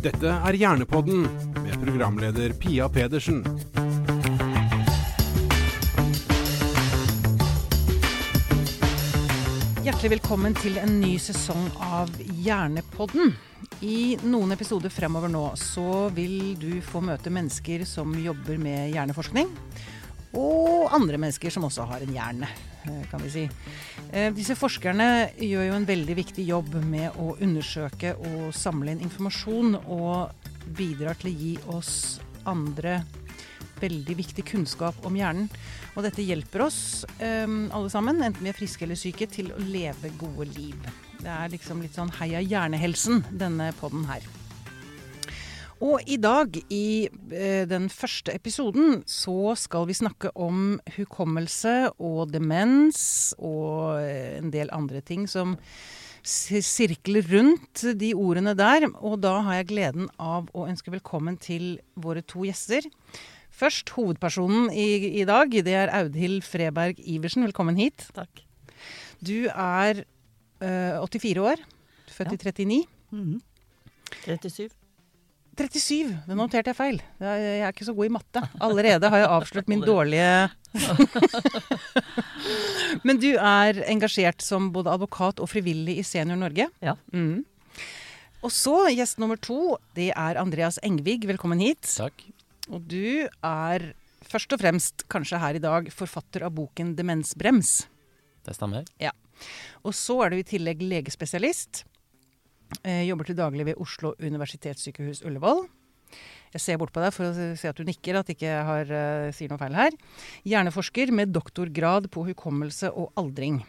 Dette er Hjernepodden med programleder Pia Pedersen. Hjertelig velkommen til en ny sesong av Hjernepodden. I noen episoder fremover nå så vil du få møte mennesker som jobber med hjerneforskning. Og andre mennesker som også har en hjerne, kan vi si. Eh, disse forskerne gjør jo en veldig viktig jobb med å undersøke og samle inn informasjon, og bidrar til å gi oss andre veldig viktig kunnskap om hjernen. Og dette hjelper oss um, alle sammen, enten vi er friske eller syke, til å leve gode liv. Det er liksom litt sånn heia hjernehelsen, denne podden her. Og i dag, i eh, den første episoden, så skal vi snakke om hukommelse og demens og eh, en del andre ting som sirkler rundt de ordene der. Og da har jeg gleden av å ønske velkommen til våre to gjester. Først hovedpersonen i, i dag. Det er Audhild Freberg Iversen. Velkommen hit. Takk. Du er ø, 84 år. Født i 39. Mhm. 37. 37! Det noterte jeg feil. Jeg er ikke så god i matte. Allerede har jeg avslørt min dårlige Men du er engasjert som både advokat og frivillig i Senior Norge. Ja. Mm. Og så gjest nummer to, det er Andreas Engvig. Velkommen hit. Takk. Og du er først og fremst, kanskje her i dag, forfatter av boken 'Demensbrems'. Det stemmer. Ja. Og så er du i tillegg legespesialist. Eh, jobber til daglig ved Oslo universitetssykehus Ullevål. Jeg ser bort på deg for å se at du nikker, at jeg ikke har, uh, sier noe feil her. Hjerneforsker med doktorgrad på hukommelse og aldring.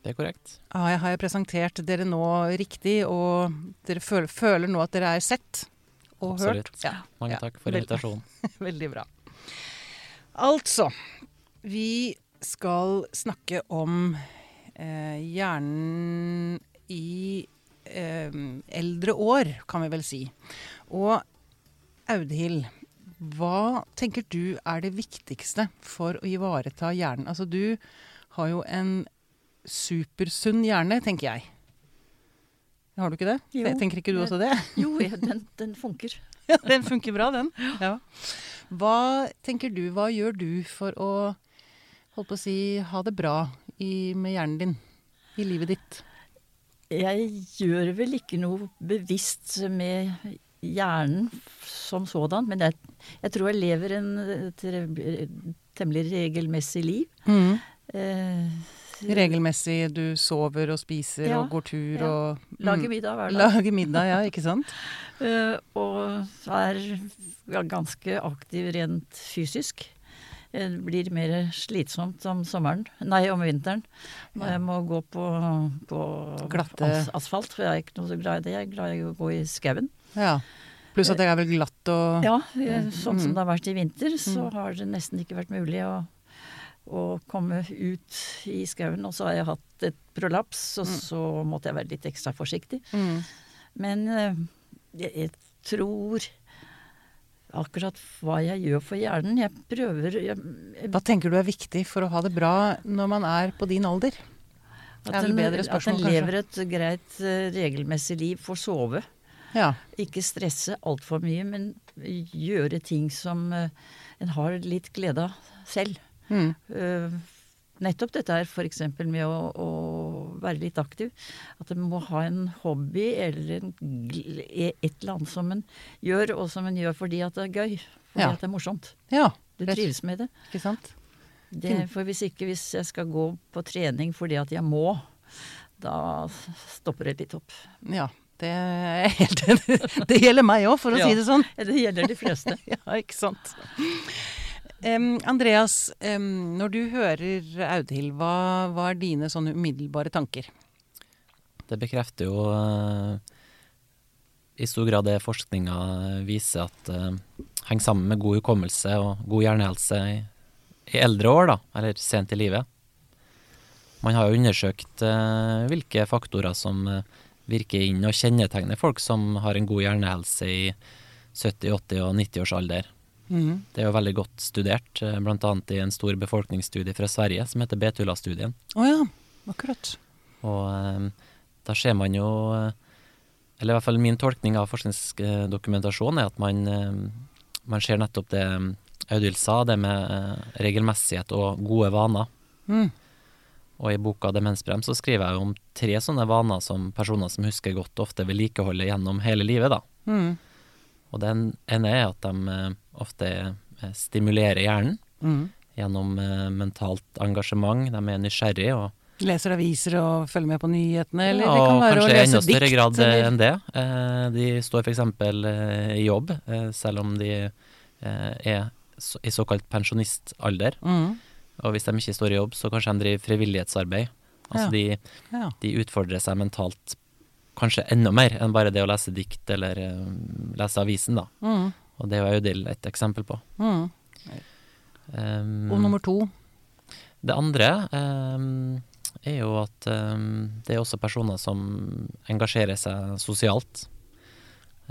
Det er korrekt. Ah, jeg, har jeg presentert dere nå riktig, og dere føler, føler nå at dere er sett og hørt? Absolutt. Ja. Mange Ja, takk for invitasjonen. Veldig bra. Altså, vi skal snakke om eh, hjernen i eh, eldre år, kan vi vel si. Og Audhild, hva tenker du er det viktigste for å ivareta hjernen? Altså, du har jo en supersunn hjerne, tenker jeg. Har du ikke det? Jo. Tenker ikke du også det? Jo, den, den funker. Ja, den funker bra, den. Ja. Hva tenker du, hva gjør du for å holdt på å si, ha det bra i, med hjernen din i livet ditt? Jeg gjør vel ikke noe bevisst med hjernen som sådan, men jeg, jeg tror jeg lever en temmelig regelmessig liv. Eh, Regelmessig du sover og spiser Ja, og går tur ja. og mm, lager middag hver dag. Lager middag, ja, ikke sant? Eh, og er ganske aktiv rent fysisk. Det blir mer slitsomt om sommeren, nei om vinteren, når jeg må gå på, på Glatte- as asfalt. For jeg er ikke noe så glad i det. Jeg er glad i å gå i skauen. Ja. Pluss at det er vel glatt og Ja, eh, sånn Mm. som det har vært i vinter, så Mm. har det nesten ikke vært mulig å, å komme ut i skauen. Og så har jeg hatt et prolaps, og Mm. så måtte jeg være litt ekstra forsiktig. mm. Men eh, jeg, jeg tror akkurat hva jeg gjør for hjernen Jeg prøver jeg, jeg, Hva tenker du er viktig for å ha det bra når man er på din alder? at, en, at en lever et greit, eh, regelmessig liv, får sove. Ja. Ikke stresse altfor mye, men gjøre ting som eh, en har litt glede av selv. Mm. Uh, nettopp dette her f.eks. med å, å være litt aktiv. At en må ha en hobby eller en, e- et eller annet som en gjør, og som en gjør fordi at det er gøy. Fordi Ja. at det er morsomt. ja. Du trives med det. Ikke sant? det. For hvis ikke, hvis jeg skal gå på trening fordi at jeg må, da stopper det litt opp. Ja. Det er helt enig. Det gjelder meg òg, for å Ja. si det sånn. Det gjelder de fleste. Ja, ikke sant. Em, Andreas, um, når du hører Audhild, hva, hva er dine sånne umiddelbare tanker? Det bekrefter jo uh, i stor grad det forskninga viser at uh, henger sammen med god hukommelse og god hjernehelse i, i eldre år, da, eller sent i livet. Man har jo undersøkt uh, hvilke faktorer som uh, virker inn og kjennetegner folk som har en god hjernehelse i 70-, 80- og 90-årsalder. Mhm. Det er jo veldig godt studert, bl.a. blant annet i en stor befolkningsstudie fra Sverige som heter Betula-studien. Å ja, akkurat. Og eh, da ser man jo eh, eller i hvert fall min tolkning av forskningsdokumentasjon, er at man, eh, man ser nettopp det eh, Audhild sa, det med eh, regelmessighet og gode vaner. Mm. Og i boka 'Demensbrem' så skriver jeg om tre sånne vaner som personer som husker godt, ofte vedlikeholder gjennom hele livet. da. Mm. Og den ene er at de eh, ofte eh, stimulerer hjernen Mm. gjennom eh, mentalt engasjement. De er nysgjerrige og Leser aviser og følger med på nyhetene, eller Ja, det kan være å kanskje i lese enda større dikt. grad eller- enn det. De står f.eks. I jobb, selv om de er i såkalt pensjonistalder. Mm. Og hvis de ikke står i jobb, så kanskje de driver frivillighetsarbeid. Altså Ja. de, Ja. de utfordrer seg mentalt kanskje enda mer enn bare det å lese dikt eller eh, lese avisen, da. Mm. Og det er jo Audhild et eksempel på. Mm. Um, Og nummer to Det andre um, er jo at um, det er også personer som engasjerer seg sosialt.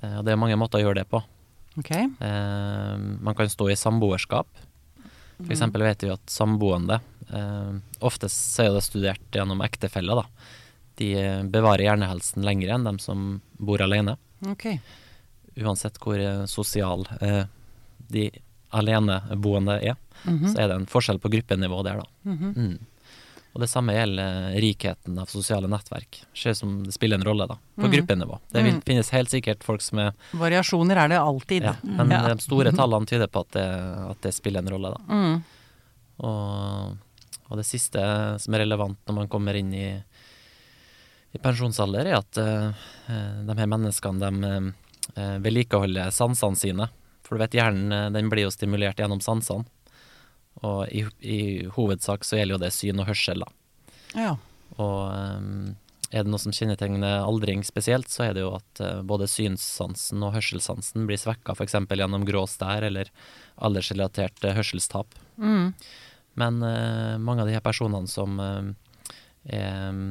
Eh, og det er mange måter å gjøre det på. Okay. Man kan stå i samboerskap. For eksempel vet vi at samboende, Ofte så er det studert gjennom ektefeller, da. De eh, bevarer hjernehelsen lenger enn dem som bor alene. Okay. Uansett hvor eh, sosial eh, de aleneboende er, Mhm. så er det en forskjell på gruppenivå der, da. Mhm. Mm. Og det samme gjelder rikheten av sosiale nettverk. Ser som det spiller en rolle, da, på Mhm. gruppenivå. Det vil, Mm. finnes helt sikkert folk som er Variasjoner er det alltid. Ja, men Ja. de store tallene tyder på at det, at det spiller en rolle, da. Mm. Og, og det siste som er relevant når man kommer inn i, i pensjonsalder, er at eh, eh, de her menneskene de eh, vedlikeholder sansene sine. For du vet, hjernen den blir jo stimulert gjennom sansene. Og i, i hovedsak så gjelder jo det syn og hørsel, da. Ja. Og um, er det noe som kjennetegner aldring spesielt, så er det jo at uh, både synssansen og hørselssansen blir svekka, f.eks. gjennom grå stær eller aldersrelatert uh, hørselstap. Mm. Men uh, mange av de her personene som er,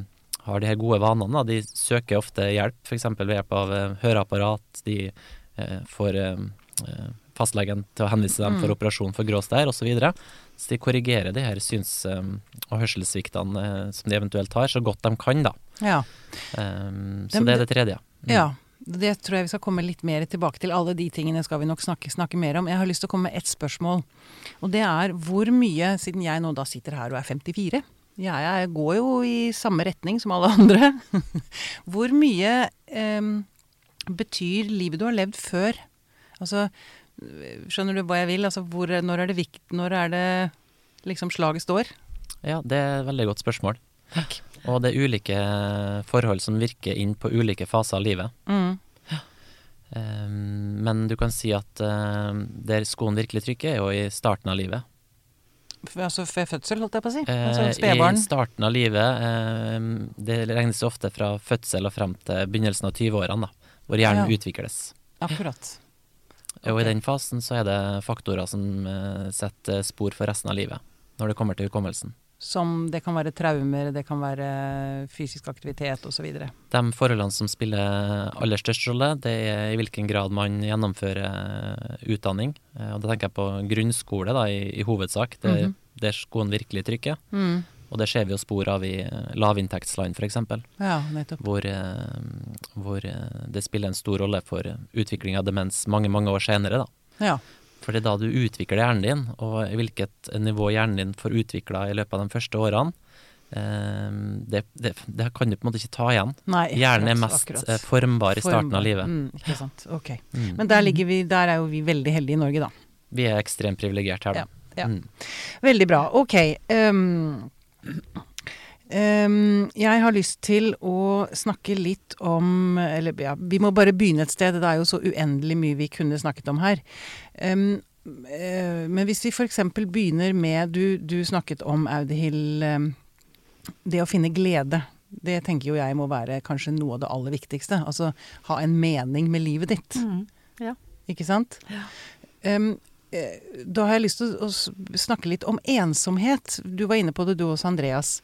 har de her gode vanene, da, de søker ofte hjelp, f.eks. ved hjelp av eh, høreapparat. De eh, får eh, fastlegen til å henvise dem for Mm. operasjon for grå stær osv. Så, videre. så de korrigerer de her syns- og hørselssviktene som de eventuelt har, så godt de kan, da. ja. Um, så det er det tredje. Mm. Ja. Det tror jeg vi skal komme litt mer tilbake til. Alle de tingene skal vi nok snakke, snakke mer om. Jeg har lyst til å komme med ett spørsmål. Og det er hvor mye, siden jeg nå da sitter her og er 54 jeg, jeg går jo i samme retning som alle andre. hvor mye eh, betyr livet du har levd før? Altså, skjønner du hva jeg vil? Altså, hvor, når er det vikt, når er det liksom slaget står? Ja, det er et veldig godt spørsmål. Takk. Og det er ulike forhold som virker inn på ulike faser av livet. Mm. Um, men du kan si at um, der skoen virkelig trykker, er jo i starten av livet. Altså ved fødsel, holdt jeg på å si. Eh, Altså spedbarn. I starten av livet, um, det regnes ofte fra fødsel og frem til begynnelsen av 20-årene, hvor hjernen Ja. utvikles. Akkurat. Og i den fasen så er det faktorer som eh, setter spor for resten av livet, når det kommer til hukommelsen. Som det kan være traumer, det kan være fysisk aktivitet osv. De forholdene som spiller aller størst rolle, det er i hvilken grad man gjennomfører eh, utdanning. Eh, Og da tenker jeg på grunnskole da, i, i hovedsak. Det er -hmm. der skoen virkelig trykker. Mm. Og det ser vi jo spor av i eh, lavinntektsland f.eks., Ja, nettopp. hvor, hvor det spiller en stor rolle for utvikling av demens mange, mange år senere. Da. Ja. For det er da du utvikler hjernen din, og hvilket nivå hjernen din får utvikla i løpet av de første årene, eh, det, det, det kan du på en måte ikke ta igjen. Nei, Hjernen er mest akkurat. eh, formbar i starten av livet. Mm, ikke sant. Ok. Mm. Men der, vi, der er jo vi veldig heldige i Norge, da. Vi er ekstremt privilegert her, da. Ja. Mm. Veldig bra. Ok. Um, ehm, jeg har lyst til å snakke litt om Eller ja, vi må bare begynne et sted. Det er jo så uendelig mye vi kunne snakket om her. Eh, men hvis vi f.eks. begynner med Du, du snakket om, Audhild, ehm, det å finne glede. Det tenker jo jeg må være kanskje noe av det aller viktigste. Altså ha en mening med livet ditt. Mm. Ikke sant? Ja. eh, da har jeg lyst til å snakke litt om ensomhet. Du var inne på det du også, Andreas.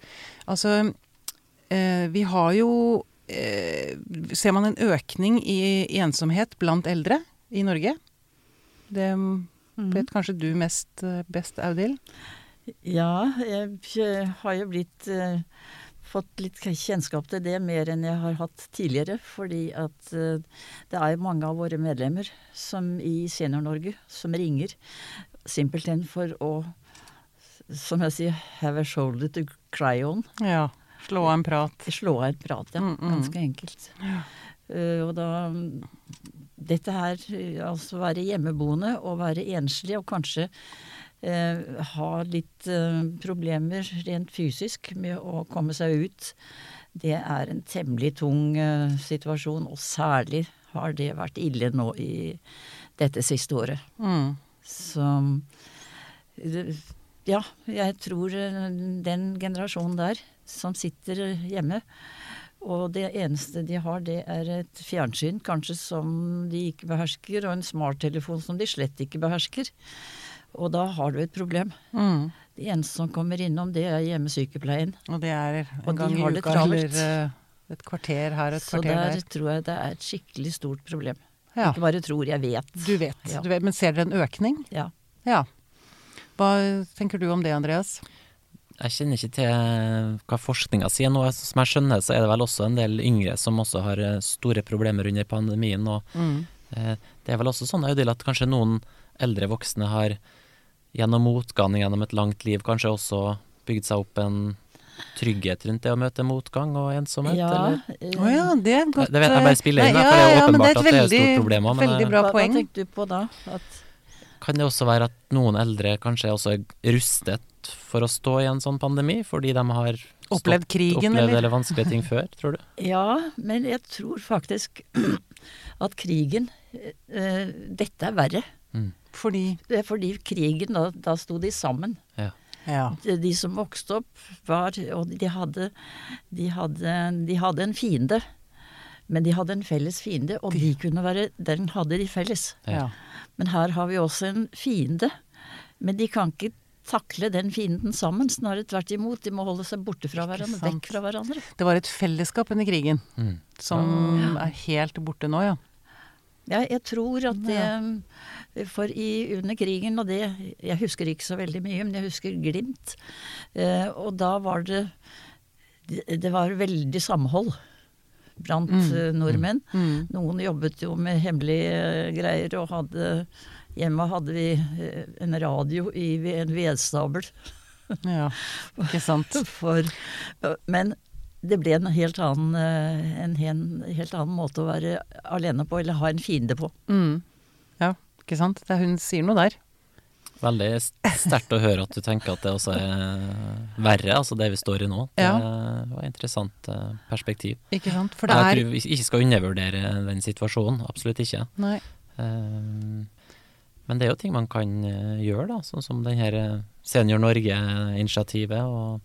Altså, eh, vi har jo eh, Ser man en økning i ensomhet blant eldre i Norge? Det Mm. vet kanskje du mest eh, best, Audhild? Ja, jeg, har jo blitt eh, fått litt kjennskap til det mer enn jeg har hatt tidligere. Fordi at eh, det er mange av våre medlemmer som i Senior-Norge som ringer simpelthen for å, som jeg sier, have a shoulder to cry on. Ja. Slå av en prat. Slå av en prat, ja. Mm, mm. Ganske enkelt. Eh, og da Dette her, eh, altså være hjemmeboende og være enslig og kanskje eh, ha litt eh, problemer rent fysisk med å komme seg ut, det er en temmelig tung eh, situasjon. Og særlig har det vært ille nå i dette siste året. Mm. Så ja, jeg tror den generasjonen der som sitter hjemme, og det eneste de har, det er et fjernsyn kanskje som de ikke behersker, og en smarttelefon som de slett ikke behersker. Og da har du et problem. Mm. Det eneste som kommer innom, det er hjemmesykepleien. Og det er en Og gang i har uka eller eh, et kvarter her og et Så kvarter der Så der. tror jeg det er et skikkelig stort problem. Ja, Ikke bare tror, jeg vet. du vet, Ja. du vet. Men ser dere en økning? Ja. Ja. Hva tenker du om det, Andreas? Jeg kjenner ikke til hva forskninga sier nå. Som jeg skjønner, så er det vel også en del yngre som også har eh, store problemer under pandemien. Og Mm. eh, det er vel også sånn at kanskje noen eldre voksne har gjennom motgang gjennom et langt liv kanskje også bygd seg opp en trygghet rundt det å møte motgang og ensomhet, Ja, eller? Oh, ja, det er godt Det vet jeg bare spiller inn, ja, for det er åpenbart ja, det er et at det er et stort veldig- problem men, Veldig eh, bra hva, poeng. Hva tenkte du på da? At Kan det også være at noen eldre kanskje også er rustet for å stå i en sånn pandemi, fordi de har stått- Opplevd krigen, opplevd eller? eller vanskelige ting før, tror du? Ja, men jeg tror faktisk at krigen eh, Dette er verre. Fordi Det er fordi krigen, da, da sto de sammen. Ja. Ja. De, de som vokste opp, var Og de hadde, de hadde De hadde en fiende. Men de hadde en felles fiende, og de kunne være Den hadde de felles. ja. Men her har vi også en fiende. Men de kan ikke takle den fienden sammen. Snarere tvert imot. De må holde seg borte fra hverandre. Vekk fra hverandre. Det var et fellesskap under krigen Mm. som er helt borte nå, ja. Ja, jeg tror at det For i, under krigen, og det Jeg husker ikke så veldig mye, men jeg husker glimt. Eh, og da var det det, var veldig samhold blant mm. nordmenn. Mm. Noen jobbet jo med hemmelige eh, greier og hadde Hjemme hadde vi eh, en radio i en vedstabel. ja. Ikke sant. For, men det ble en helt, annen, eh, en helt annen måte å være alene på, eller ha en fiende på. Mm. Ja, ikke sant. Det er, hun sier noe der. Veldig sterkt å høre at du tenker at det også er verre, altså det vi står i nå. Det Ja. var et interessant eh, perspektiv. Ikke sant. For det Jeg er tror vi ikke skal undervurdere den situasjonen, absolutt ikke. Nei. Eh, Men det er jo ting man kan gjøre, da, sånn som den her Senior Norge-initiativet og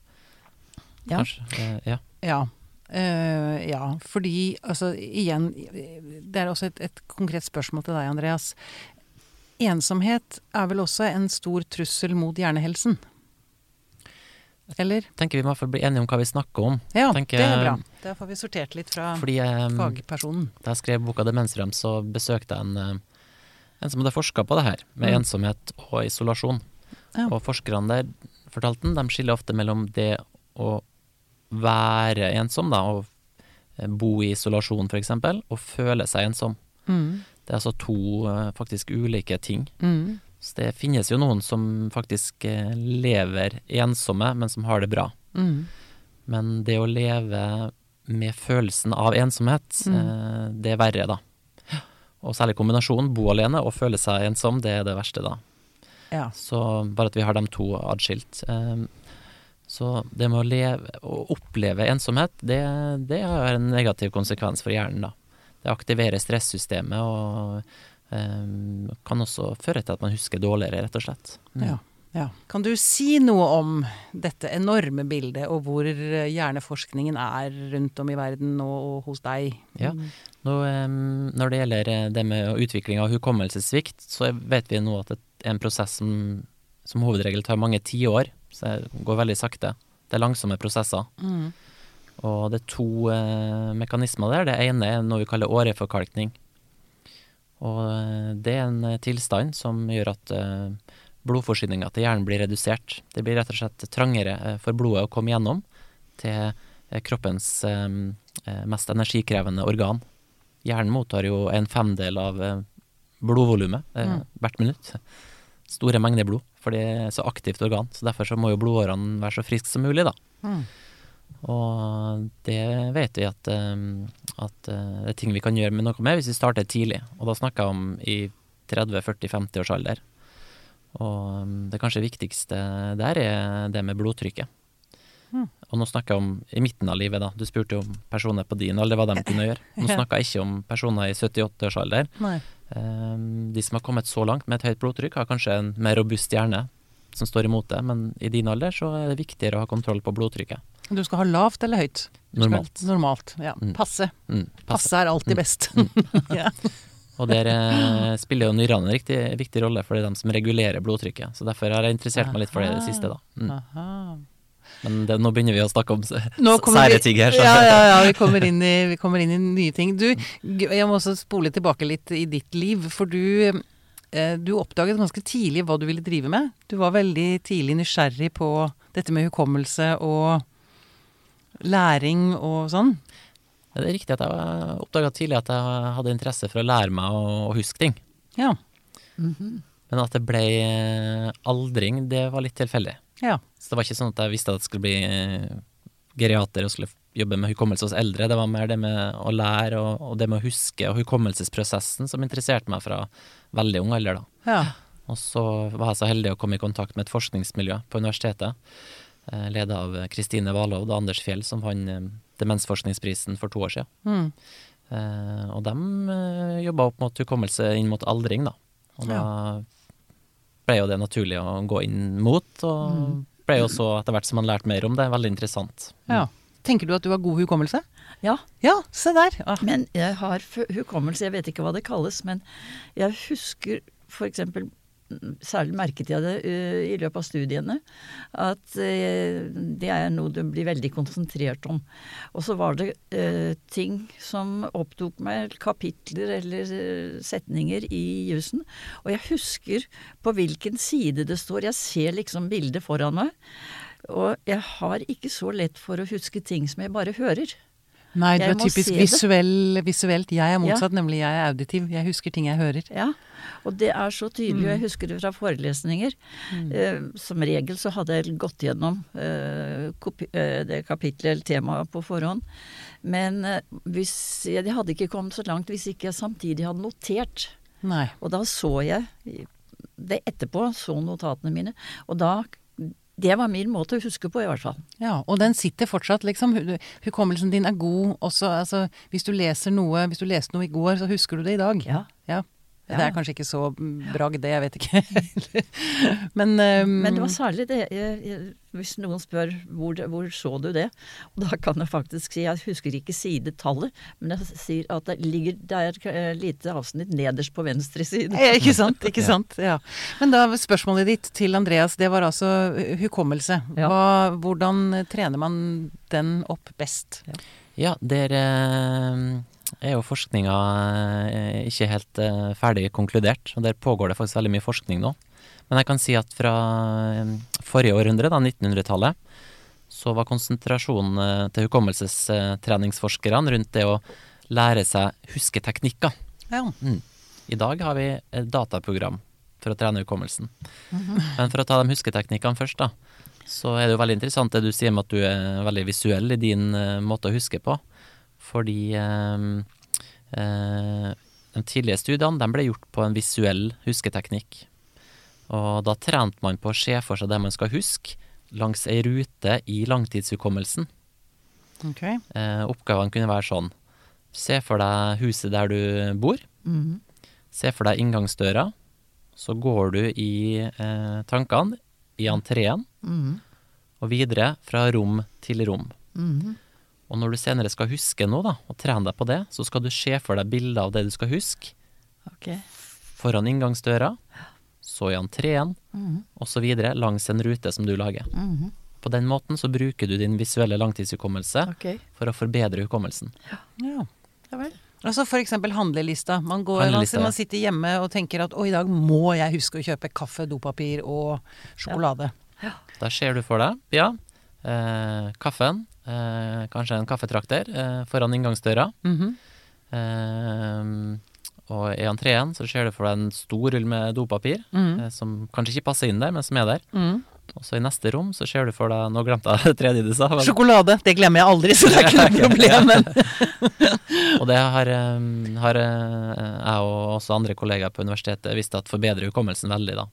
Ja. kanskje Ja. Ja. Uh, ja, fordi altså igjen Det er også et, et konkret spørsmål til deg, Andreas. Ensomhet er vel også en stor trussel mot hjernehelsen? Eller? Tenker vi må bli enige om hva vi snakker om. Ja, Tenker- det er bra. Da får vi sortert litt fra Fordi um, fagpersonen. da jeg skrev boka 'Demensrem', så besøkte jeg en, eh, en som hadde forska på det her, med Mm. ensomhet og isolasjon. Ja. Og forskerne der fortalte han, de skiller ofte mellom det å være ensom, da, og eh, bo i isolasjon f.eks., og føle seg ensom. Mm. Det er altså to eh, faktisk ulike ting. Mm. Så det finnes jo noen som faktisk eh, lever ensomme, men som har det bra. Mm. Men det å leve med følelsen av ensomhet, Mm. det er verre, da. Og særlig kombinasjonen bo alene og føle seg ensom, det er det verste, da. Ja. Så bare at vi har de to adskilt. Så det med å leve og oppleve ensomhet, det, det har en negativ konsekvens for hjernen, da. Det aktiverer stressystemet og um, kan også føre til at man husker dårligere, rett og slett. Mm. Ja. ja. Kan du si noe om dette enorme bildet, og hvor hjerneforskningen er rundt om i verden og, hos deg? Ja. Nå, når det gjelder eh, det med utvikling av hukommelsessvikt, så vet vi nå at det er en prosess som som hovedregel tar mange tiår, så det går veldig sakte. Det er langsomme prosesser. Mm. Og det er to eh, mekanismer der. Det ene er noe vi kaller åreforkalkning. Og eh, det er en eh, tilstand som gjør at eh, blodforsyninga til hjernen blir redusert. Det blir rett og slett trangere eh, for blodet å komme gjennom til kroppens eh, eh, mest energikrevende organ. Hjernen mottar jo en femdel av blodvolumet Mm. hvert minutt. Store mengder blod, for det er så aktivt organ. Så derfor så må jo blodårene være så friske som mulig, da. Mm. Og det vet vi at, eh, at eh, det er ting vi kan gjøre med noe med hvis vi starter tidlig. Og da snakker jeg om i 30-40-50 års alder. Og um, det kanskje viktigste der er det med blodtrykket. Mm. Og nå snakker jeg om i midten av livet, da. Du spurte jo om personer på din alder, hva de kunne gjøre. Nå snakker jeg ikke om personer i 78 Um, de som har kommet så langt med et høyt blodtrykk, har kanskje en mer robust hjerne som står imot det, men i din alder så er det viktigere å ha kontroll på blodtrykket. Du skal ha lavt eller høyt? Du skal- Normalt. Normalt, ja. Mm. Passe. Mm, passe. Passe er alltid best. ja. Og der eh, spiller jo nyrene en riktig viktig rolle, for det er de som regulerer blodtrykket. Så derfor har jeg interessert meg litt for det i det siste, da. Mm. Men det, nå begynner vi å snakke om sære ting her. Så. Ja, ja, ja, vi kommer, inn i, vi kommer inn i nye ting. Du, jeg må også spole tilbake litt i ditt liv, for du, eh, du oppdaget ganske tidlig hva du ville drive med. Du var veldig tidlig nysgjerrig på dette med hukommelse og læring og sånn. Det er riktig at jeg oppdaga tidlig at jeg hadde interesse for å lære meg å, å huske ting. Ja. Men at det ble eh, aldring, det var litt tilfeldig. Ja. Så det var ikke sånn at jeg visste at jeg skulle bli eh, geriater og skulle jobbe med hukommelse hos eldre. Det var mer det med å lære og, og det med å huske og hukommelsesprosessen som interesserte meg fra veldig ung alder. da. ja. Og så var jeg så heldig å komme i kontakt med et forskningsmiljø på universitetet, eh, ledet av Kristine Valov og Anders Fjell, som vant eh, Demensforskningsprisen for to år siden. Mm. Eh, og de eh, jobba opp mot hukommelse inn mot aldring, da. Og da ble jo det naturlig å gå inn mot, og ble jo så etter hvert som man lærte mer om det, veldig interessant. ja. Tenker du at du har god hukommelse? Ja, Ja, se der. Ah. men jeg har hukommelse, jeg vet ikke hva det kalles, men jeg husker for eksempel mm, Særlig merket jeg det uh, i løpet av studiene, at uh, det er noe du blir veldig konsentrert om. Og så var det uh, ting som opptok meg, kapitler eller setninger i jussen. Og jeg husker på hvilken side det står. Jeg ser liksom bildet foran meg. Og jeg har ikke så lett for å huske ting som jeg bare hører. Nei, du er typisk visuell, visuelt. Jeg er motsatt, nemlig jeg er auditiv. Jeg husker ting jeg hører. Ja, og det er så tydelig, og jeg husker det fra forelesninger. Eh, som regel så hadde jeg gått gjennom eh, eh, det kapitlet eller temaet på forhånd. Men eh, hvis, jeg, jeg hadde ikke kommet så langt hvis ikke jeg samtidig hadde notert. Nei. Og da så jeg det etterpå, så notatene mine. Og da Det var min måte å huske på, i hvert fall. Ja, og den sitter fortsatt, liksom. Hukommelsen din er god også. Altså, hvis du leser noe Hvis du leste noe i går, så husker du det i dag. Ja. Ja. Det er kanskje ikke så bragd, det, jeg vet ikke. Men, um, Men det var særlig det jeg, jeg, Hvis noen spør hvor, hvor så du det, og da kan jeg faktisk si Jeg husker ikke sidetallet, men jeg sier at det ligger Det er et lite avsnitt nederst på venstre side. Ja, ikke sant? ikke sant? Ja. Men da spørsmålet ditt til Andreas, det var altså hukommelse. Ja. Hva, hvordan trener man den opp best? Ja, der eh, er jo forskninga eh, ikke helt eh, ferdig konkludert, og der pågår det faktisk veldig mye forskning nå. Men jeg kan si at fra eh, forrige århundre, da 1900-tallet, så var konsentrasjonen til hukommelsestreningsforskerne rundt det å lære seg husketeknikker. Ja. I dag har vi et dataprogram for å trene hukommelsen. Men for å ta de husketeknikkene først, da, så er det jo veldig interessant det du sier med at du er veldig visuell i din måte å huske på. Fordi eh, eh, de tidlige studiene de ble gjort på en visuell husketeknikk. Og da trente man på å se for seg det man skal huske, langs ei rute i langtidshukommelsen. Okay. Eh, oppgavene kunne være sånn Se for deg huset der du bor. Mhm. Se for deg inngangsdøra. Så går du i eh, tankene i entreen, Mhm. og videre fra rom til rom. Mhm. Og når du senere skal huske noe, da, og trene deg på det, så skal du se for deg bilder av det du skal huske, Ok. foran inngangsdøra, så i entreen, mm og så videre langs en rute som du lager. Mhm. På den måten så bruker du din visuelle langtidshukommelse okay. for å forbedre hukommelsen. Ja. Ja vel. Altså for eksempel handlelista. Man, går, Handlelista, man, man sitter hjemme og tenker at å, i dag må jeg huske å kjøpe kaffe, dopapir og sjokolade. Ja. Da ser du for deg, ja, Eh, kaffen, eh, kanskje en kaffetrakter eh, foran inngangsdøra. Mhm. Eh, og i entreen så ser du for deg en stor rull med dopapir, eh, som kanskje ikke passer inn der, men som er der. Mhm. Og så i neste rom så ser du for deg Nå glemte jeg det tredje du sa. Men... Sjokolade. Det glemmer jeg aldri, så det er ikke noe problem. Men. Og det har, eh, har jeg og også andre kollegaer på universitetet visst at forbedrer hukommelsen veldig, da.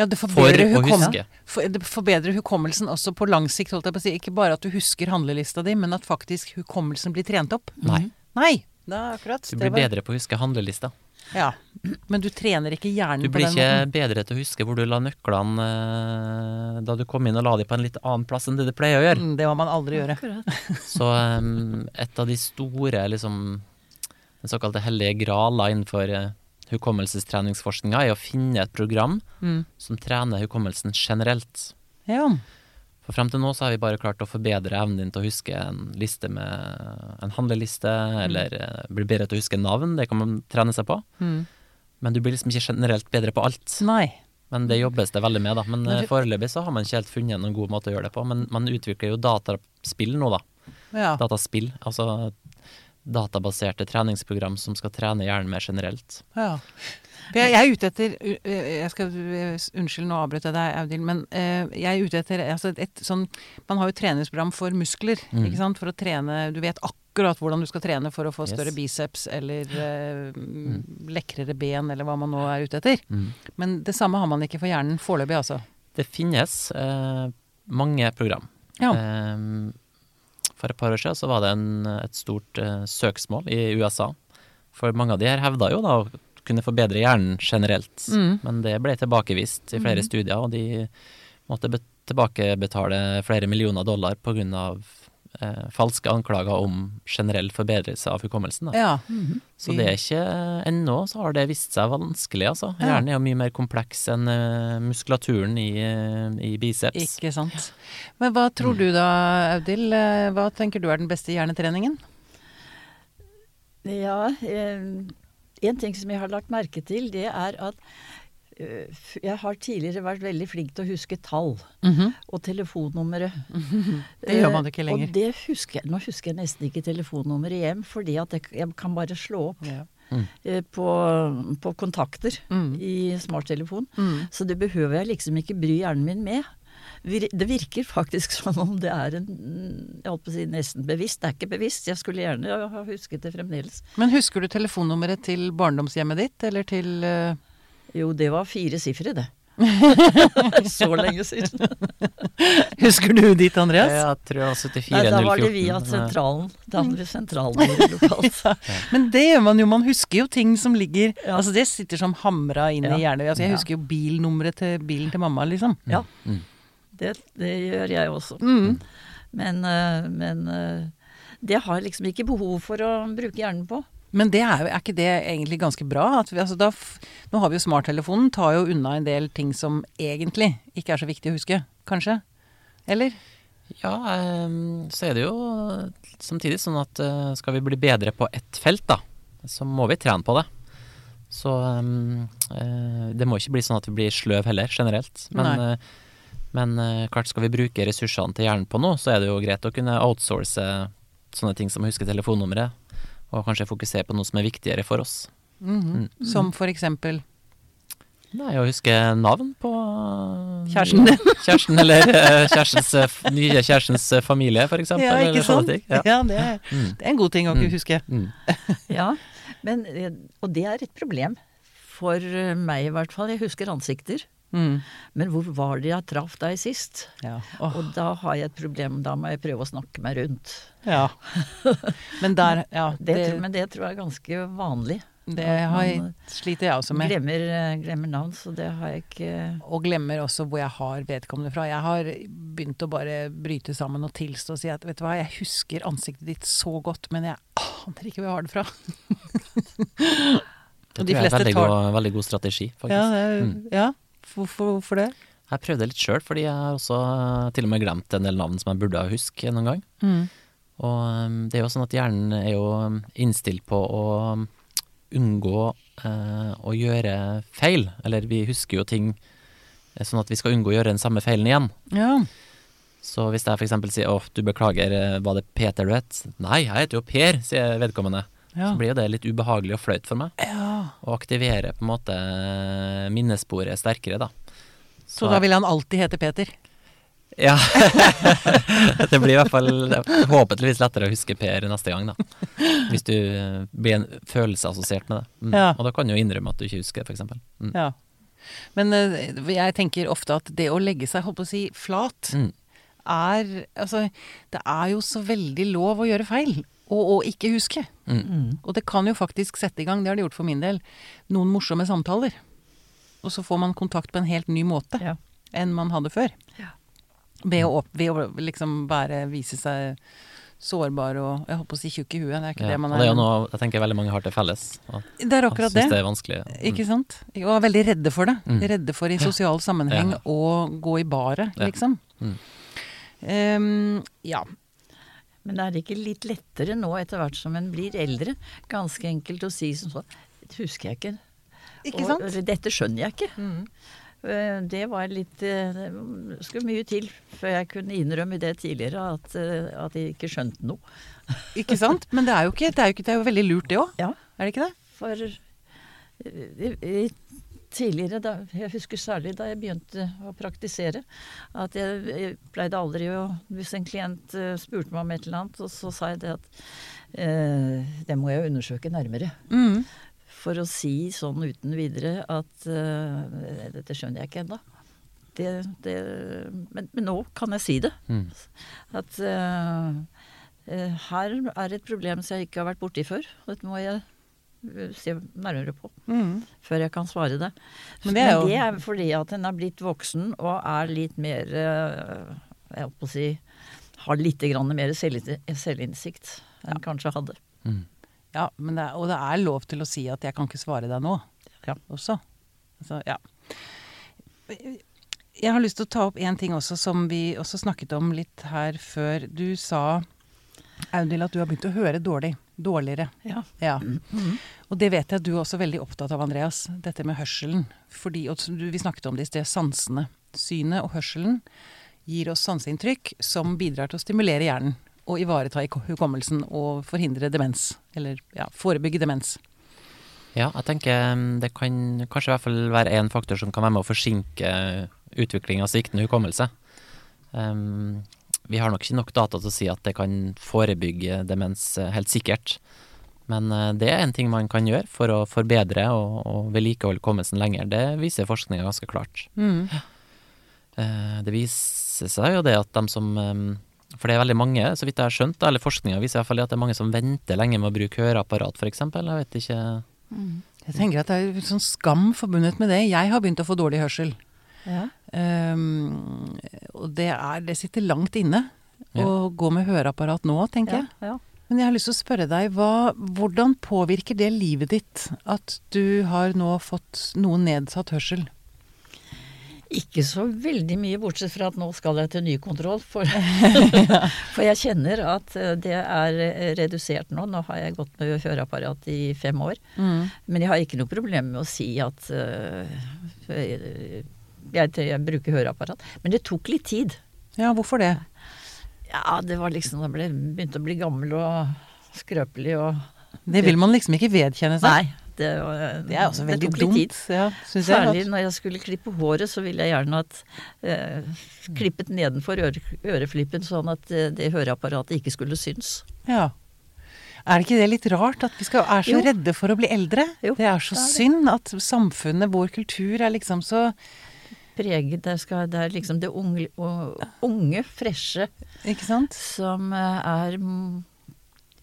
Ja, det forbedrer, for hukom huske. for, det forbedrer hukommelsen også på lang sikt, holdt jeg på å si. Ikke bare at du husker handlelista di, men at faktisk hukommelsen blir trent opp. Nei. Nei. Da, akkurat. Du det blir var- bedre på å huske handlelista. Ja. Men du trener ikke hjernen Du blir ikke måten. bedre til å huske hvor du la nøklene eh, da du kom inn og la dem på en litt annen plass enn det du pleier å gjøre. Mm, Det må man aldri gjøre. Så um, et av de store, liksom Den såkalte hellige grala innenfor uh, hukommelsestreningsforskninga er å finne et program Mm. som trener hukommelsen generelt. Ja. For frem til nå så har vi bare klart å forbedre evnen din til å huske en liste med en handleliste, eller eh, bli bedre til å huske navn, det kan man trene seg på. Mm. Men du blir liksom ikke generelt bedre på alt. Nei. Men det jobbes det veldig med, da. Men eh, foreløpig så har man ikke helt funnet noen god måte å gjøre det på. Men man utvikler jo dataspill nå, da. Ja. Dataspill. Altså databaserte treningsprogram som skal trene hjernen mer generelt. ja. Jeg, er ute etter jeg skal, Unnskyld, nå avbrøt jeg deg, Audhild. Men jeg er ute etter altså et sånn Man har jo treningsprogram for muskler. Mm. ikke sant? For å trene Du vet akkurat hvordan du skal trene for å få Yes. større biceps eller eh, lekrere ben, eller hva man nå er ute etter. Men det samme har man ikke for hjernen foreløpig, altså. Det finnes eh, mange program. Ja. Eh, for et par år siden så var det en, et stort uh, søksmål i USA. For mange av de her hevda jo da å kunne forbedre hjernen generelt. Mm. Men det ble tilbakevist i flere studier, og de måtte be tilbakebetale flere millioner dollar pga. Eh, falske anklager om generell forbedrelse av hukommelsen. Da. Ja. Så det er ikke Ennå så har det vist seg vanskelig, altså. Hjernen er jo mye mer kompleks enn uh, muskulaturen i, eh, i biceps. Ikke sant. Men hva tror du da, Audhild? Eh, Hva tenker du er den beste hjernetreningen? Ja, eh, en ting som jeg har lagt merke til, det er at eh, jeg har tidligere vært veldig flink til å huske tall og telefonnumre. Det gjør man ikke Eh, lenger. Og det husker jeg. Nå husker jeg nesten ikke telefonnummeret hjem, fordi at jeg, jeg kan bare slå opp Ja. Mm. på, på kontakter Mm. i smarttelefon. Mm. Så det behøver jeg liksom ikke bry hjernen min med. Det virker faktisk som om det er en Jeg holdt på å si nesten bevisst. Det er ikke bevisst. Jeg skulle gjerne ha husket det fremdeles. Men husker du telefonnummeret til barndomshjemmet ditt, eller til eh, Jo, det var fire sifre, det. Så lenge siden. Husker du ditt, Andreas? Jeg tror det var 74 Nei, da var det 014. via eh, sentralen. Da hadde vi sentralen lokalt. Men det gjør man jo. Man husker jo ting som ligger Ja. Altså Det sitter som hamra inn Ja. i hjernen. Altså, jeg husker jo bilnummeret til bilen til mamma, liksom. Ja, Mm. det, det gjør jeg også. Mm. Men, eh, men eh, det har jeg liksom ikke behov for å bruke hjernen på. Men det er, jo, er ikke det egentlig ganske bra? At vi, altså da, nå har vi jo smarttelefonen, tar jo unna en del ting som egentlig ikke er så viktig å huske. Kanskje? Eller? Ja, ehm, så er det jo samtidig sånn at eh, skal vi bli bedre på ett felt, da, så må vi trene på det. Så ehm, eh, det må ikke bli sånn at vi blir sløv heller, generelt. Men, eh, men klart skal vi bruke ressursene til hjernen på noe, så er det jo greit å kunne outsource sånne ting som å huske telefonnummeret, og kanskje fokusere på noe som er viktigere for oss. Mhm. Som for eksempel Nei, å huske navn på Kjæresten din. Kjæresten, eller eh, kjærestens, eh, nye kjærestens eh, familie, for eksempel. Ja, ikke sant? Ja. Ja, det, er, Mm. det er en god ting å ikke Mm. huske. Mm. Ja, men, eh, og det er et problem. For eh, meg i hvert fall. Jeg husker ansikter. Mm. Men hvor var det jeg traff deg sist? Ja. Oh. Og da har jeg et problem. Da må jeg prøve å snakke meg rundt. ja. Men der Ja, Det, det, men det tror jeg er ganske vanlig. det har, jeg- sliter jeg også med. Glemmer, eh, glemmer navn, så det har jeg ikke Og glemmer også hvor jeg har vedkommende fra. Jeg har begynt å bare bryte sammen og tilstå og si at vet du hva, jeg husker ansiktet ditt så godt, men jeg aner ikke hvor jeg har det fra. Det tror jeg er veldig, tar- god, veldig god strategi, faktisk. Ja, det, Mm. ja. Hvorfor, hvorfor det? Jeg prøvde litt sjøl, fordi jeg har også eh, til og med glemt en del navn som jeg burde huske noen gang. Mm. Og um, det er jo sånn at hjernen er jo innstilt på å um, unngå eh, å gjøre feil. Eller vi husker jo ting eh, sånn at vi skal unngå å gjøre den samme feilen igjen. Ja. Så hvis jeg f.eks. sier 'Å, du beklager, eh, var det Peter du het?' 'Nei, jeg heter jo Per', sier vedkommende. Ja. Så blir jo det litt ubehagelig og flaut for meg. ja. Og aktiverer på en måte minnesporet sterkere, da. Så da vil han alltid hete Peter? Ja. det blir i hvert fall håpentligvis lettere å huske Per neste gang, da. Hvis du eh, blir en følelse assosiert med det. Mm. Ja. Og da kan du jo innrømme at du ikke husker det, f.eks. Mm. Ja. Men eh, jeg tenker ofte at det å legge seg, holdt på å si, flat, Mm. er Altså, det er jo så veldig lov å gjøre feil. Og å ikke huske. Mm. Og det kan jo faktisk sette i gang, det har det gjort for min del, noen morsomme samtaler. Og så får man kontakt på en helt ny måte Ja. enn man hadde før. Ja. Ved å, ved å liksom bare Vise seg sårbar og Jeg holdt på å si tjukk i huet, det er ikke Ja. det man Og det er jo noe jeg tenker veldig mange har til felles. Det er akkurat det. det er vanskelig. Mm. Ikke sant? Og er veldig redde for det. Mm. Redde for i sosial sammenheng å gå i baret, liksom. Ehm, ja. Men er det ikke litt lettere nå etter hvert som en blir eldre? Ganske enkelt å si som sånn Det husker jeg ikke. Ikke sant? Og, Dette skjønner jeg ikke. Mm. Eh, Det var litt eh, Det skulle mye til før jeg kunne innrømme det tidligere, at, eh, at jeg ikke skjønte noe. Ikke sant? Men det er jo ikke Det er jo, ikke, det er jo veldig lurt, det òg. Ja. Er det ikke det? For i- i- tidligere, da, jeg husker særlig da jeg begynte å praktisere, at jeg, jeg pleide aldri å Hvis en klient eh, spurte meg om et eller annet, og så sa jeg det at eh, det må jeg undersøke nærmere. Mm. For å si sånn uten videre at eh, dette skjønner jeg ikke ennå. Det, det, men, men nå kan jeg si det. Mm. At eh, eh, her er et problem som jeg ikke har vært borti før. Dette må jeg se nærmere på Mm. før jeg kan svare det. Men det er jo- Men det er fordi at en er blitt voksen og er litt mer eh, Jeg holdt på å si Har litt grann mer selvi- selvinnsikt enn kanskje hadde. Mm. Ja, men det er, og det er lov til å si at 'jeg kan ikke svare deg nå' Ja. også. Altså, ja. Jeg har lyst til å ta opp en ting også som vi også snakket om litt her før. Du sa, Audhild, at du har begynt å høre dårlig. Dårligere. Ja. Ja. Mhm. Og det vet jeg at du er også veldig opptatt av, Andreas. Dette med hørselen. Fordi, og vi snakket om det i sted, sansene. Synet og hørselen gir oss sanseinntrykk som bidrar til å stimulere hjernen. Og ivareta hukommelsen og forhindre demens. Eller ja, forebygge demens. Ja, jeg tenker mm, det kan kanskje i hvert fall være én faktor som kan være med å forsinke utvikling av sviktende hukommelse. Em, vi har nok ikke nok data til å si at det kan forebygge demens eh, helt sikkert. Men eh, det er en ting man kan gjøre for å forbedre og, og vedlikeholde hukommelsen lenger. Det viser forskninga ganske klart. Mm. Eh, Det viser seg jo det at de som For det er veldig mange, så vidt jeg har skjønt, eller forskninga viser i hvert fall at det er mange som venter lenge med å bruke høreapparat, f.eks. Jeg vet ikke Jeg tenker at det er sånn skam forbundet med det. Jeg har begynt å få dårlig hørsel. Ja. Um, og det, er, det sitter langt inne Ja. å gå med høreapparat nå, tenker jeg. Men jeg har lyst til å spørre deg, hva, hvordan påvirker det livet ditt at du har nå fått noe nedsatt hørsel? Ikke så veldig mye, bortsett fra at nå skal jeg til ny kontroll. For, for jeg kjenner at eh, det er eh, redusert nå. Nå har jeg gått med høreapparat i fem år. Men jeg har ikke noe problem med å si at eh, jeg, jeg bruker høreapparat. Men det tok litt tid. Ja, hvorfor det? Ja, det var liksom jeg begynte å bli gammel og skrøpelig og Det vil man liksom ikke vedkjenne seg. Nei. Det, var- Det er også veldig dumt. tid. Ja, synes jeg. Særlig når jeg skulle klippe håret, så ville jeg gjerne at eh, klippet nedenfor øre, øreflippen, sånn at eh, det høreapparatet ikke skulle synes. Ja. Er ikke det litt rart at vi skal, er så Jo. redde for å bli eldre? Jo, det er så det er det. synd at samfunnet, vår kultur, er liksom så Preget, det, skal, det er liksom det unge, unge, freshe, som eh, er mm,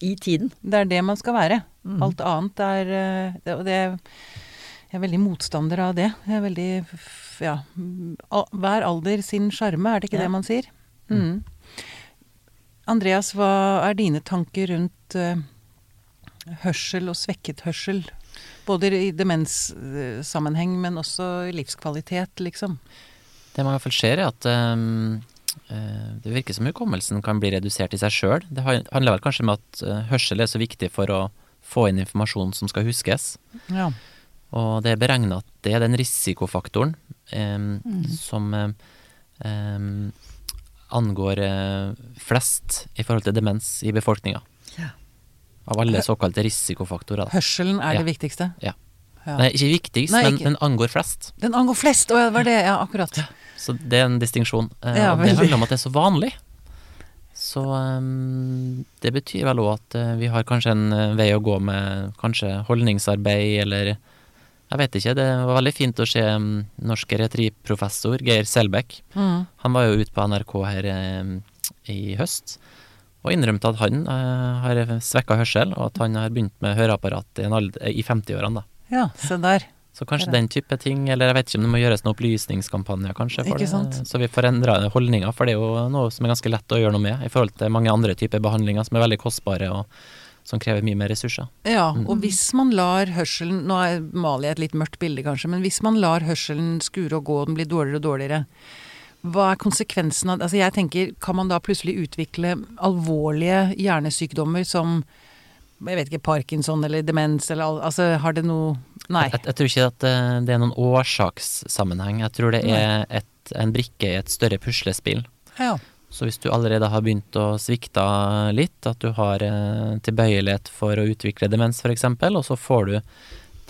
i tiden. Det er det man skal være. Mm. Alt annet er eh, det, det Jeg er veldig motstander av det. Jeg er veldig Ja. mm, Hver alder sin sjarme, er det ikke Ja. det man sier? Mm. Andreas, hva er dine tanker rundt uh, hørsel og svekket hørsel? Både i demenssammenheng, men også i livskvalitet, liksom. Det man i hvert fall ser, er at eh, det virker som hukommelsen kan bli redusert i seg sjøl. Det handler vel kanskje om at eh, hørsel er så viktig for å få inn informasjon som skal huskes. Ja. Og det er beregna at det er den risikofaktoren ehm, som eh, ehm, angår flest i forhold til demens i befolkninga. Av alle såkalte risikofaktorer. Da. Hørselen er Ja. det viktigste? Ja. Ja. Nei, ikke viktigst, Nei, men den angår flest. Den angår flest! Ja, det var det. Ja, akkurat. Så det er en distinksjon. Eh, Ja, og det handler om at det er så vanlig. Så um, det betyr vel òg at eh, vi har kanskje en eh, vei å gå med kanskje holdningsarbeid, eller Jeg vet ikke. Det var veldig fint å se um, norsk geriatriprofessor Geir Selbekk. Mm. Han var jo ute på NRK her um, i høst og innrømte at han eh, har svekka hørsel, og at han har begynt med høreapparat i, i 50-årene. da. Ja, se der. Så kanskje den type ting, eller jeg vet ikke om det må gjøres noen opplysningskampanjer, kanskje, for det, så vi får endra holdninger, for det er jo noe som er ganske lett å gjøre noe med, i forhold til mange andre typer behandlinger som er veldig kostbare, og som krever mye mer ressurser. Ja, Mm. og hvis man lar hørselen Nå er- maler jeg et litt mørkt bilde, kanskje, men hvis man lar hørselen skure og gå, og den blir dårligere og dårligere, hva er konsekvensen av Altså jeg tenker, kan man da plutselig utvikle alvorlige hjernesykdommer som jeg vet ikke, Parkinson eller demens eller al- Altså, har det noe Nei. Jeg, jeg tror ikke at det, det er noen årsakssammenheng, jeg tror det er et, en brikke i et større puslespill. Ja. Så hvis du allerede har begynt å svikte litt, at du har eh, tilbøyelighet for å utvikle demens f.eks., og så får du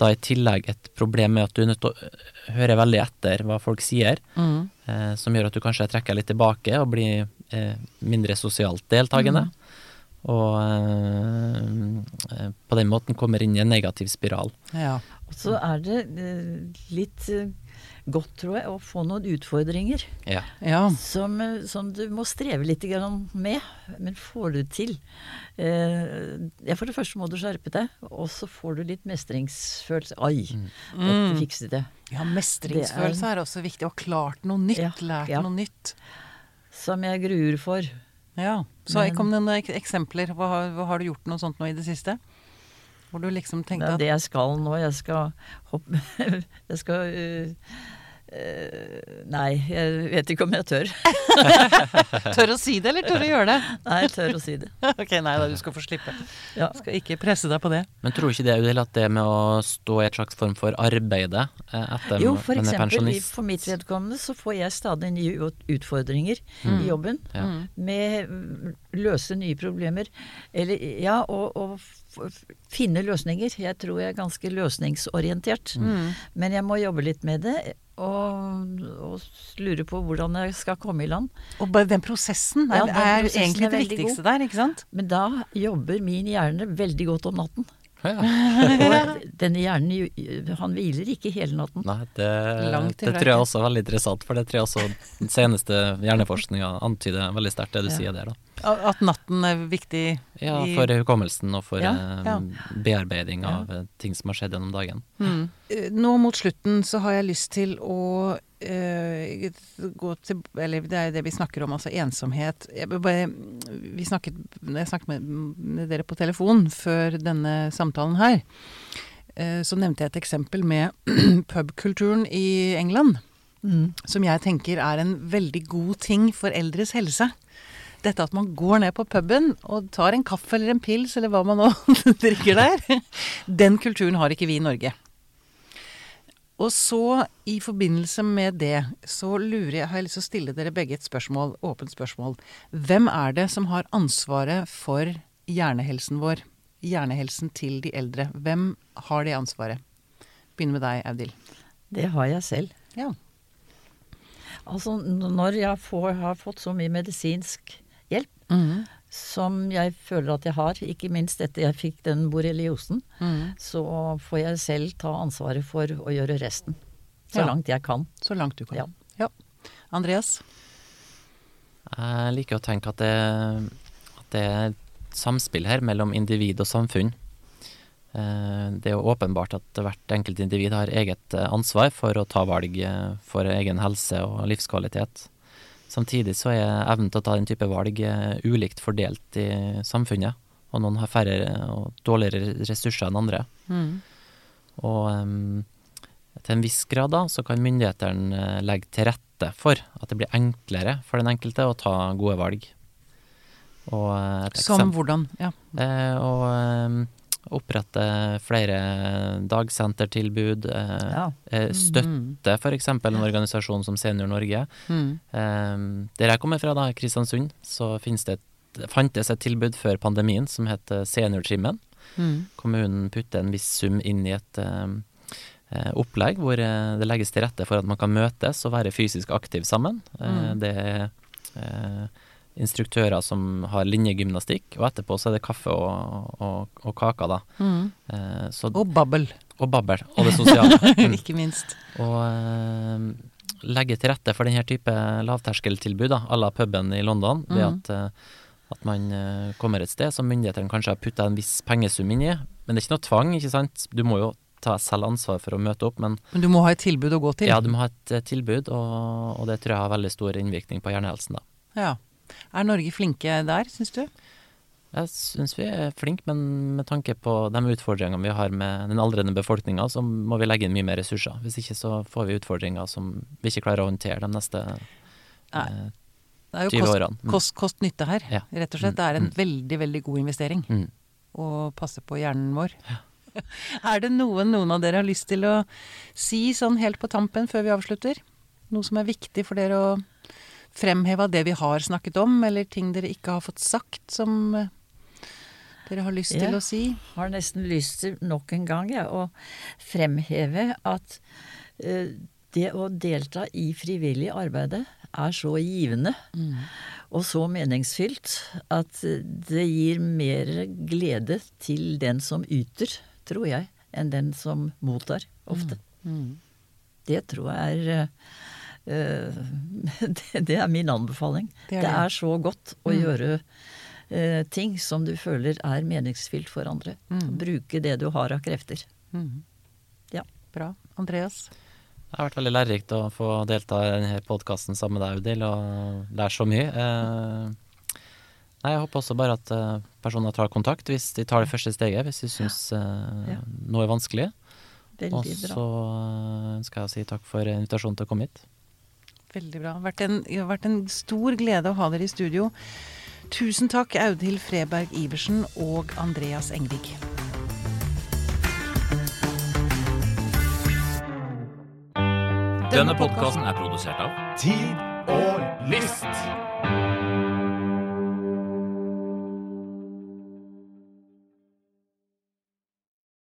da i tillegg et problem med at du er nødt til å høre veldig etter hva folk sier, Mm. eh, som gjør at du kanskje trekker litt tilbake og blir eh, mindre sosialt deltakende. Og eh, eh, på den måten kommer inn i en negativ spiral. ja. Og så er det eh, litt eh, godt, tror jeg, å få noen utfordringer Ja. Ja. som, eh, som du må streve litt med. Men får du til eh, For det første må du skjerpe deg, og så får du litt mestringsfølelse. Oi, dette fikset jeg. ja, mestringsfølelse er også viktig. Og klart noe nytt. Ja, Lært ja. noe nytt. Som jeg gruer for. Ja. Så Men- kom det noen eksempler. Hva, har- hva har du gjort noe sånt nå i det siste? Hvor du liksom tenkte er at det jeg skal nå. Jeg skal hoppe Jeg skal uh, uh, Nei, jeg vet ikke om jeg tør. Tør å si det, eller tør å gjøre det? Nei, jeg tør å si det. ok, nei da, du skal få slippe. Ja. Skal ikke presse deg på det. Men tror ikke det er at det med å stå i et slags form for arbeide eh, etter Jo, for man er eksempel i- for mitt vedkommende så får jeg stadig nye utfordringer utfordringer i jobben. Ja. Med mm, løse nye problemer. Eller ja, og, og finne løsninger. Jeg tror jeg er ganske løsningsorientert. Men jeg må jobbe litt med det. Og, og lure på hvordan jeg skal komme i land. Og den prosessen er, Ja, den er prosessen egentlig er det viktigste viktigste der, ikke sant? Men da jobber min hjerne veldig godt om natten. Ja. Denne hjernen han hviler ikke hele natten. Nei, det, det tror jeg også er veldig interessant, for det tror jeg også den seneste hjerneforskninga antyder veldig sterkt det du Ja. sier der, da. At natten er viktig Ja, for hukommelsen og for Ja, eh, ja. bearbeiding av eh, ting som har skjedd gjennom dagen. Mm. Nå mot slutten så har jeg lyst til å gå til Eller det er jo det vi snakker om, altså ensomhet. Jeg, bare, vi snakket, jeg snakket med, med dere på telefon før denne samtalen her. eh, Så nevnte jeg et eksempel med pubkulturen i England. Mm. Som jeg tenker er en veldig god ting for eldres helse. Dette at man går ned på puben og tar en kaffe eller en pils eller hva man nå drikker der. Den kulturen har ikke vi i Norge. Og så, i forbindelse med det, så lurer jeg, har jeg lyst til å stille dere begge et spørsmål, åpent spørsmål. Hvem er det som har ansvaret for hjernehelsen vår? Hjernehelsen til de eldre. Hvem har det ansvaret? Begynner med deg, Audhild. Det har jeg selv. Ja. Altså når jeg får, har fått så mye medisinsk hjelp Mhm. Som jeg føler at jeg har, ikke minst etter jeg fikk den borreliosen, mm. så får jeg selv ta ansvaret for å gjøre resten. Så Ja. langt jeg kan. Så langt du kan. Ja. ja. Andreas? Jeg liker å tenke at det, at det er et samspill her mellom individ og samfunn. Eh, Det er jo åpenbart at hvert enkelt individ har eget eh, ansvar for å ta valg eh, for egen helse og livskvalitet. Samtidig så er evnen til å ta den type valg eh, ulikt fordelt i samfunnet. Og noen har færre og dårligere ressurser enn andre. Mm. Og um, til en viss grad da, så kan myndighetene eh, legge til rette for at det blir enklere for den enkelte å ta gode valg. Og eh, Som hvordan? Ja. Eh, og, em, Opprette flere dagsentertilbud. eh, Ja. eh, Støtte f.eks. en organisasjon som Senior Norge. Mm. Eh, Der jeg kommer fra, da, Kristiansund, så det et, fantes et tilbud før pandemien som het Seniortrimmen. Mm. Kommunen putter en viss sum inn i et opplegg hvor eh, det legges til rette for at man kan møtes og være fysisk aktiv sammen. Eh, Mm. Det er eh, instruktører som har linjegymnastikk, og etterpå så er det kaffe og, og, og kaker, da. Mm. Eh, så, Og babbel, og babbel, og det sosiale. Mm. ikke minst. Og eh, legge til rette for denne type lavterskeltilbud, à la puben i London, ved Mhm. at, eh, at man eh, kommer et sted som myndighetene kanskje har putta en viss pengesum inn i. Men det er ikke noe tvang, ikke sant. Du må jo ta selv ansvar for å møte opp, men Men du må ha et tilbud å gå til. ja, du må ha et eh, tilbud, og, og det tror jeg har veldig stor innvirkning på hjernehelsen, da. Ja. Er Norge flinke der, syns du? Jeg syns vi er flinke, men med tanke på de utfordringene vi har med den aldrende befolkninga, så må vi legge inn mye mer ressurser. Hvis ikke så får vi utfordringer som vi ikke klarer å håndtere de neste 20 årene. Det er jo kost. Mm. kost, kost nytte her, Ja. rett og slett. Det er en veldig, veldig god investering Mm. å passe på hjernen vår. er det noe noen av dere har lyst til å si sånn helt på tampen før vi avslutter? Noe som er viktig for dere å fremheve av det vi har snakket om, eller ting dere ikke har fått sagt som eh, dere har lyst Ja. til å si? Jeg har nesten lyst til nok en gang ja, å fremheve at eh, det å delta i frivillig arbeide er så givende og så meningsfylt at det gir mer glede til den som yter, tror jeg, enn den som mottar, ofte. Mm. Det tror jeg er eh, det, det er min anbefaling. Det er Det det. er så godt å Mm. gjøre eh, ting som du føler er meningsfylt for andre. Mm. Bruke det du har av krefter. Mm. Ja. Bra. Andreas? Det har vært veldig lærerikt å få delta i denne podkasten sammen med deg, Audhild, og lære så mye. Eh, nei, jeg håper også bare at eh, personer tar kontakt hvis de tar det første steget, hvis de syns eh, Ja. noe er vanskelig. Og så eh, ønsker jeg å si takk for invitasjonen til å komme hit. Veldig bra. Vært en, det har vært en stor glede å ha dere i studio. Tusen takk, Audhild Freberg Iversen og Andreas Engvig. Denne podkasten er produsert av Tid og lyst.